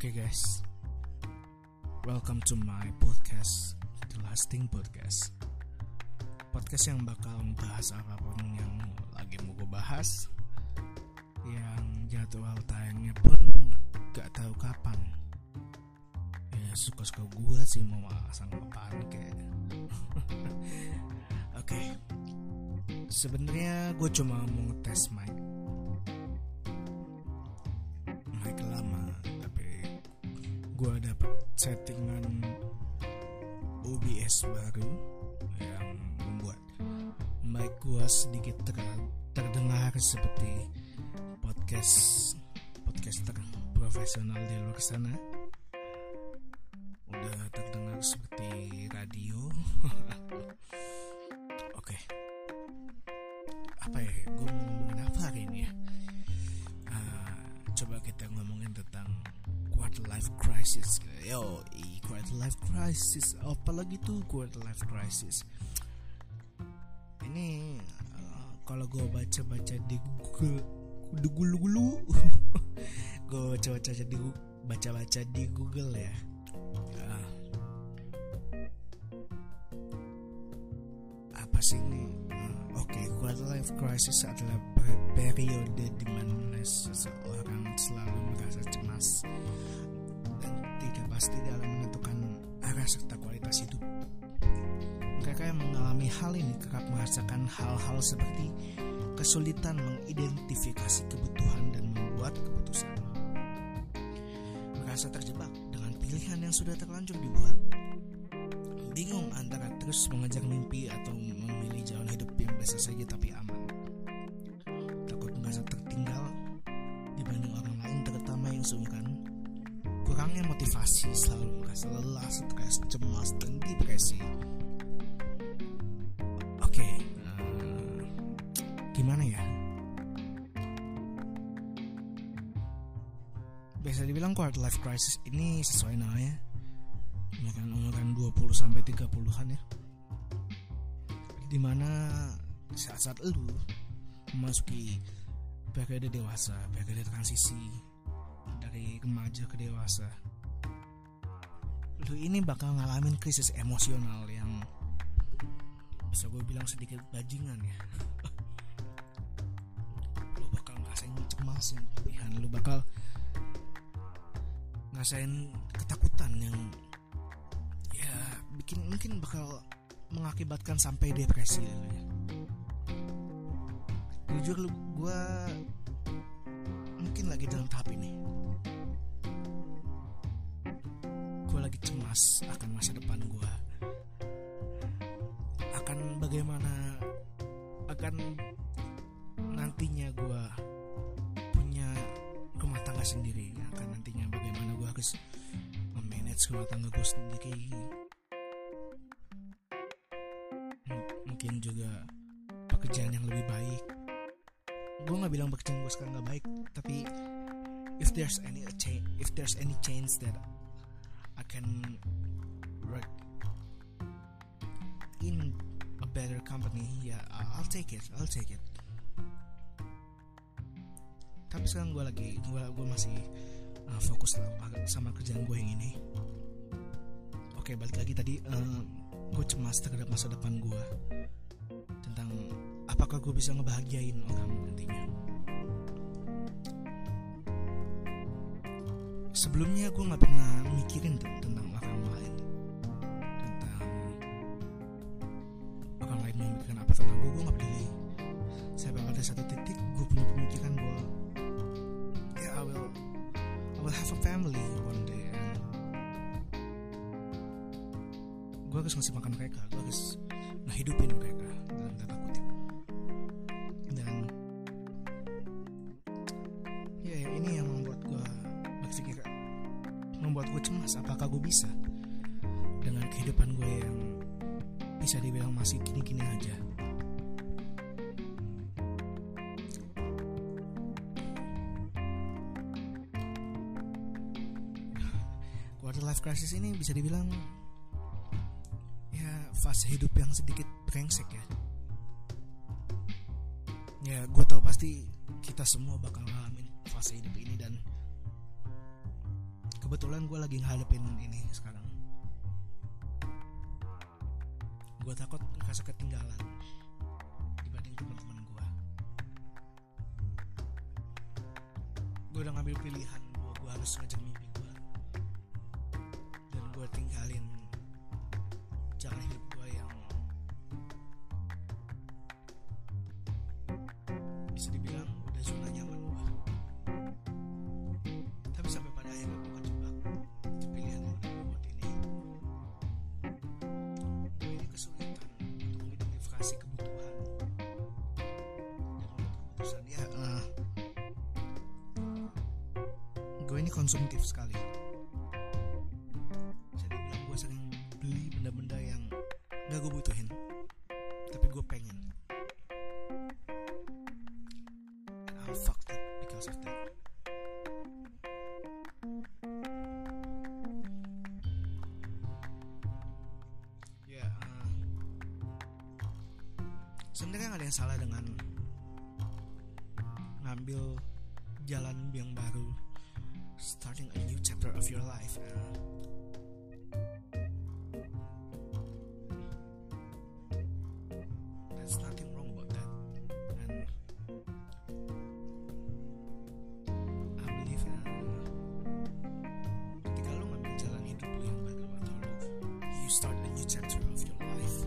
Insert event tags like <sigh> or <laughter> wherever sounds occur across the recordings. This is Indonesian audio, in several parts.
Oke okay guys, welcome to my podcast, The Lasting Podcast. Podcast yang bakal membahas apa pun yang lagi mau gue bahas, yang jadwal tayangnya pun gak tahu kapan. Ya suka-suka gue sih mau asal apaan kayak. <laughs> Oke, okay. sebenarnya gue cuma mau ngetes mic gue dapet settingan OBS baru yang membuat mic gue sedikit ter terdengar seperti podcast podcaster profesional di luar sana. Udah terdengar seperti quarter life crisis. Yo quarter life crisis. Apalagi tuh quarter life crisis? Ini uh, kalau gue baca baca di google di gulu gulu gue baca baca di baca baca di google ya. Uh, apa sih ini? Uh, oke okay, quarter life crisis adalah periode di mana seseorang selalu merasa cemas dan tidak pasti dalam menentukan arah serta kualitas hidup. Mereka yang mengalami hal ini kerap merasakan hal-hal seperti kesulitan mengidentifikasi kebutuhan dan membuat keputusan. Merasa terjebak dengan pilihan yang sudah terlanjur dibuat. Bingung antara terus mengejar mimpi atau memilih jalan hidup yang biasa saja tapi aman motivasi selalu merasa lelah stres cemas dan depresi. Oke okay, uh, gimana ya? Biasa dibilang quarter life crisis ini sesuai namanya. Umuran umuran 20 sampai 30-an ya. Di mana saat-saat lu memasuki periode dewasa, periode transisi dari remaja ke dewasa. Lu ini bakal ngalamin krisis emosional yang bisa gue bilang sedikit bajingan ya. <laughs> lu bakal ngerasain cemas yang berlebihan, lu bakal ngerasain ketakutan yang ya bikin mungkin bakal mengakibatkan sampai depresi ya jujur lu gue mungkin lagi dalam tahap ini cemas akan masa depan gue akan bagaimana akan nantinya gue punya rumah tangga sendiri. Akan nantinya bagaimana gue harus memanage rumah tangga gue sendiri. Mungkin juga pekerjaan yang lebih baik. Gue nggak bilang pekerjaan gue sekarang nggak baik tapi if there's any if there's any chance that I can work in a better company. Ya I'll take it I'll take it. Tapi sekarang gue lagi gue gue masih uh, fokus sama kerjaan gue yang ini. Oke balik lagi tadi uh, gue cemas terhadap masa depan gue tentang apakah gue bisa ngebahagiain orang sebelumnya gue nggak pernah mikirin tentang orang lain. Tentang orang lain mau mikirkan apa tentang gue gue nggak peduli. Bakal ada satu titik gue punya pemikiran bahwa ya yeah, I will I will have a family one day. Gue harus ngasih makan mereka gue harus ngehidupin mereka dalam tanda kutip cemas apakah gue bisa? Dengan kehidupan gue yang bisa dibilang masih gini-gini aja. Quarter life crisis ini bisa dibilang ya fase hidup yang sedikit brengsek ya. Ya gue tahu pasti kita semua bakal ngalamin fase hidup ini kebetulan gue lagi ngadepin ini sekarang. Gue takut ngerasa ketinggalan dibanding teman-teman gue gue udah ngambil pilihan gue gue harus ngejar mimpi gue dan gue tinggalin jalan hidup keputusan. Ya eh, gue ini konsumtif sekali. Bisa dibilang gue sering beli benda-benda yang gak gue butuhin ngambil jalan yang baru. Starting a new chapter of your life eh. there's nothing wrong about that. And I believe uh, ketika lo ngambil jalan hidup lo yang baru atau lo you start a new chapter of your life.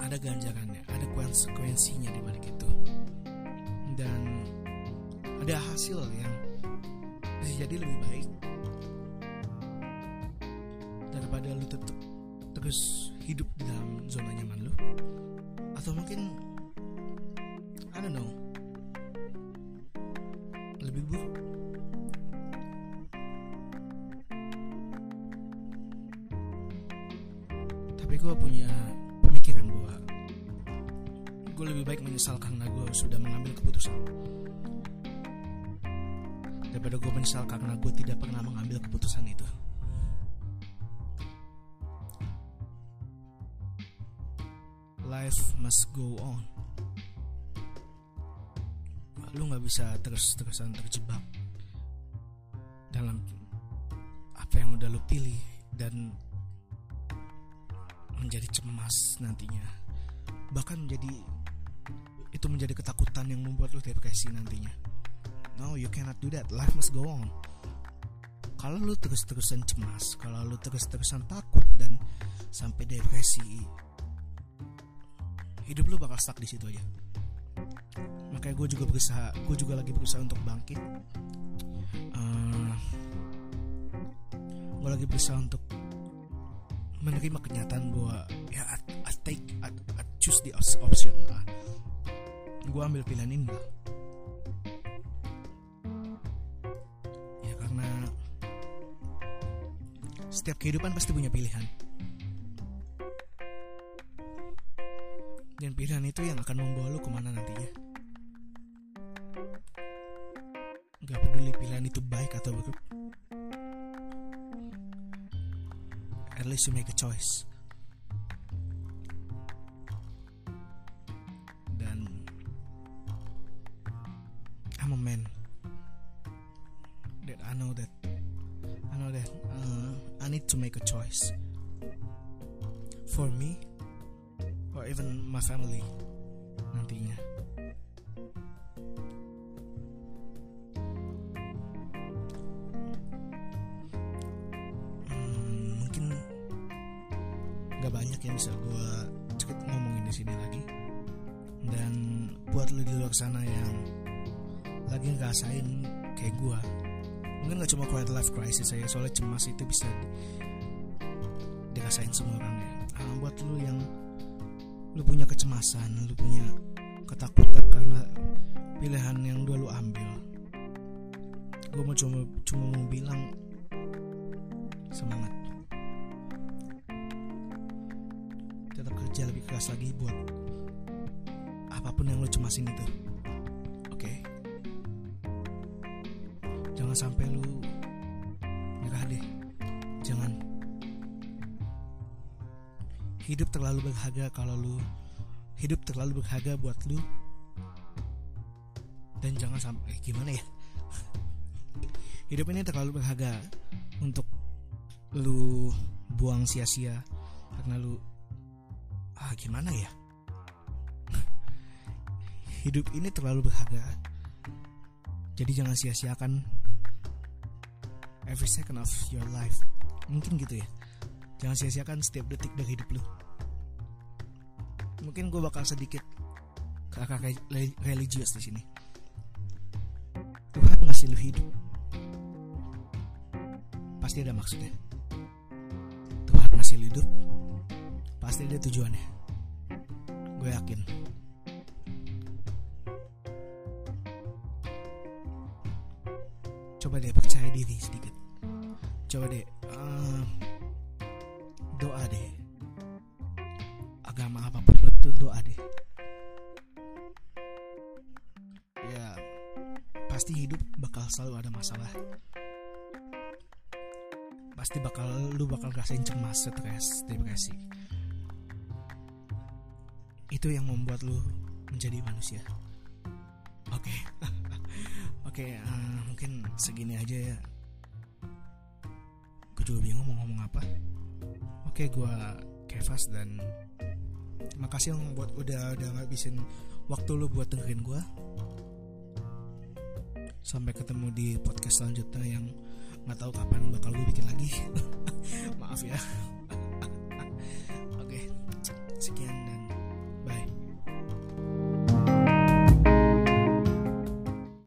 Ada ganjarannya konsekuensinya di balik itu. Dan ada hasil yang jadi lebih baik daripada lu tetap terus hidup di dalam zona nyaman lu. Atau mungkin I don't know lebih buruk. Tapi gue punya gue lebih baik menyesal karena gue sudah mengambil keputusan. Daripada gue menyesal karena gue tidak pernah mengambil keputusan itu. Life must go on. Lu nggak bisa terus-terusan terjebak dalam apa yang udah lu pilih dan menjadi cemas nantinya. Bahkan menjadi menjadi ketakutan yang membuat lu depresi nantinya. No you cannot do that. Life must go on. Kalau lu terus-terusan cemas kalau lu terus-terusan takut dan sampai depresi hidup lu bakal stuck di situ aja. Makanya gue juga berusaha gue juga lagi berusaha untuk bangkit. Uh, gue lagi berusaha untuk menerima kenyataan bahwa ya I, I take I, I choose the option lah gue ambil pilihan ini ya karena setiap kehidupan pasti punya pilihan. Dan pilihan itu yang akan membawa lu ke mana nantinya. Gak peduli pilihan itu baik atau buruk. At least you make a choice know that I know that uh, I need to make a choice. For me Or even my family Nantinya. Hmm, mungkin gak banyak yang bisa gue cerit ngomongin di sini lagi. Dan buat lo di luar sana yang lagi ngerasain kayak gue mungkin gak cuma quiet life crisis saya soalnya cemas itu bisa dirasain semua orang ya. Ah, buat lo yang lu punya kecemasan lu punya ketakutan karena pilihan yang dua lu ambil gue mau cuma cuma mau bilang semangat. Tetap kerja lebih keras lagi buat apa pun yang lo cemasin itu jangan sampai lu nyerah deh. Jangan. Hidup terlalu berharga kalau lu hidup terlalu berharga buat lu. Dan jangan sampai eh, gimana ya? <laughs> Hidup ini terlalu berharga untuk lu buang sia-sia karena lu ah gimana ya? <laughs> Hidup ini terlalu berharga. Jadi jangan sia-siakan every second of your life. Mungkin gitu ya. Jangan sia-siakan setiap detik dari hidup lu. Mungkin gue bakal sedikit ke arah religius di sini. Tuhan ngasih lu hidup. Pasti ada maksudnya. Tuhan ngasih lu hidup. Pasti ada tujuannya. Gue yakin. Coba deh percaya diri sedikit coba deh uh, doa deh. Agama apa pun itu doa deh. Ya pasti hidup bakal selalu ada masalah. Pasti bakal lu bakal rasain cemas stres depresi. Itu yang membuat lu menjadi manusia. Oke. Okay. <laughs> oke okay, uh, mungkin segini aja ya juga bingung mau ngomong apa. Oke gue Kevas dan makasih yang buat udah udah ngabisin waktu lu buat dengerin gue sampai ketemu di podcast selanjutnya yang nggak tahu kapan bakal gue bikin lagi. <laughs> Maaf ya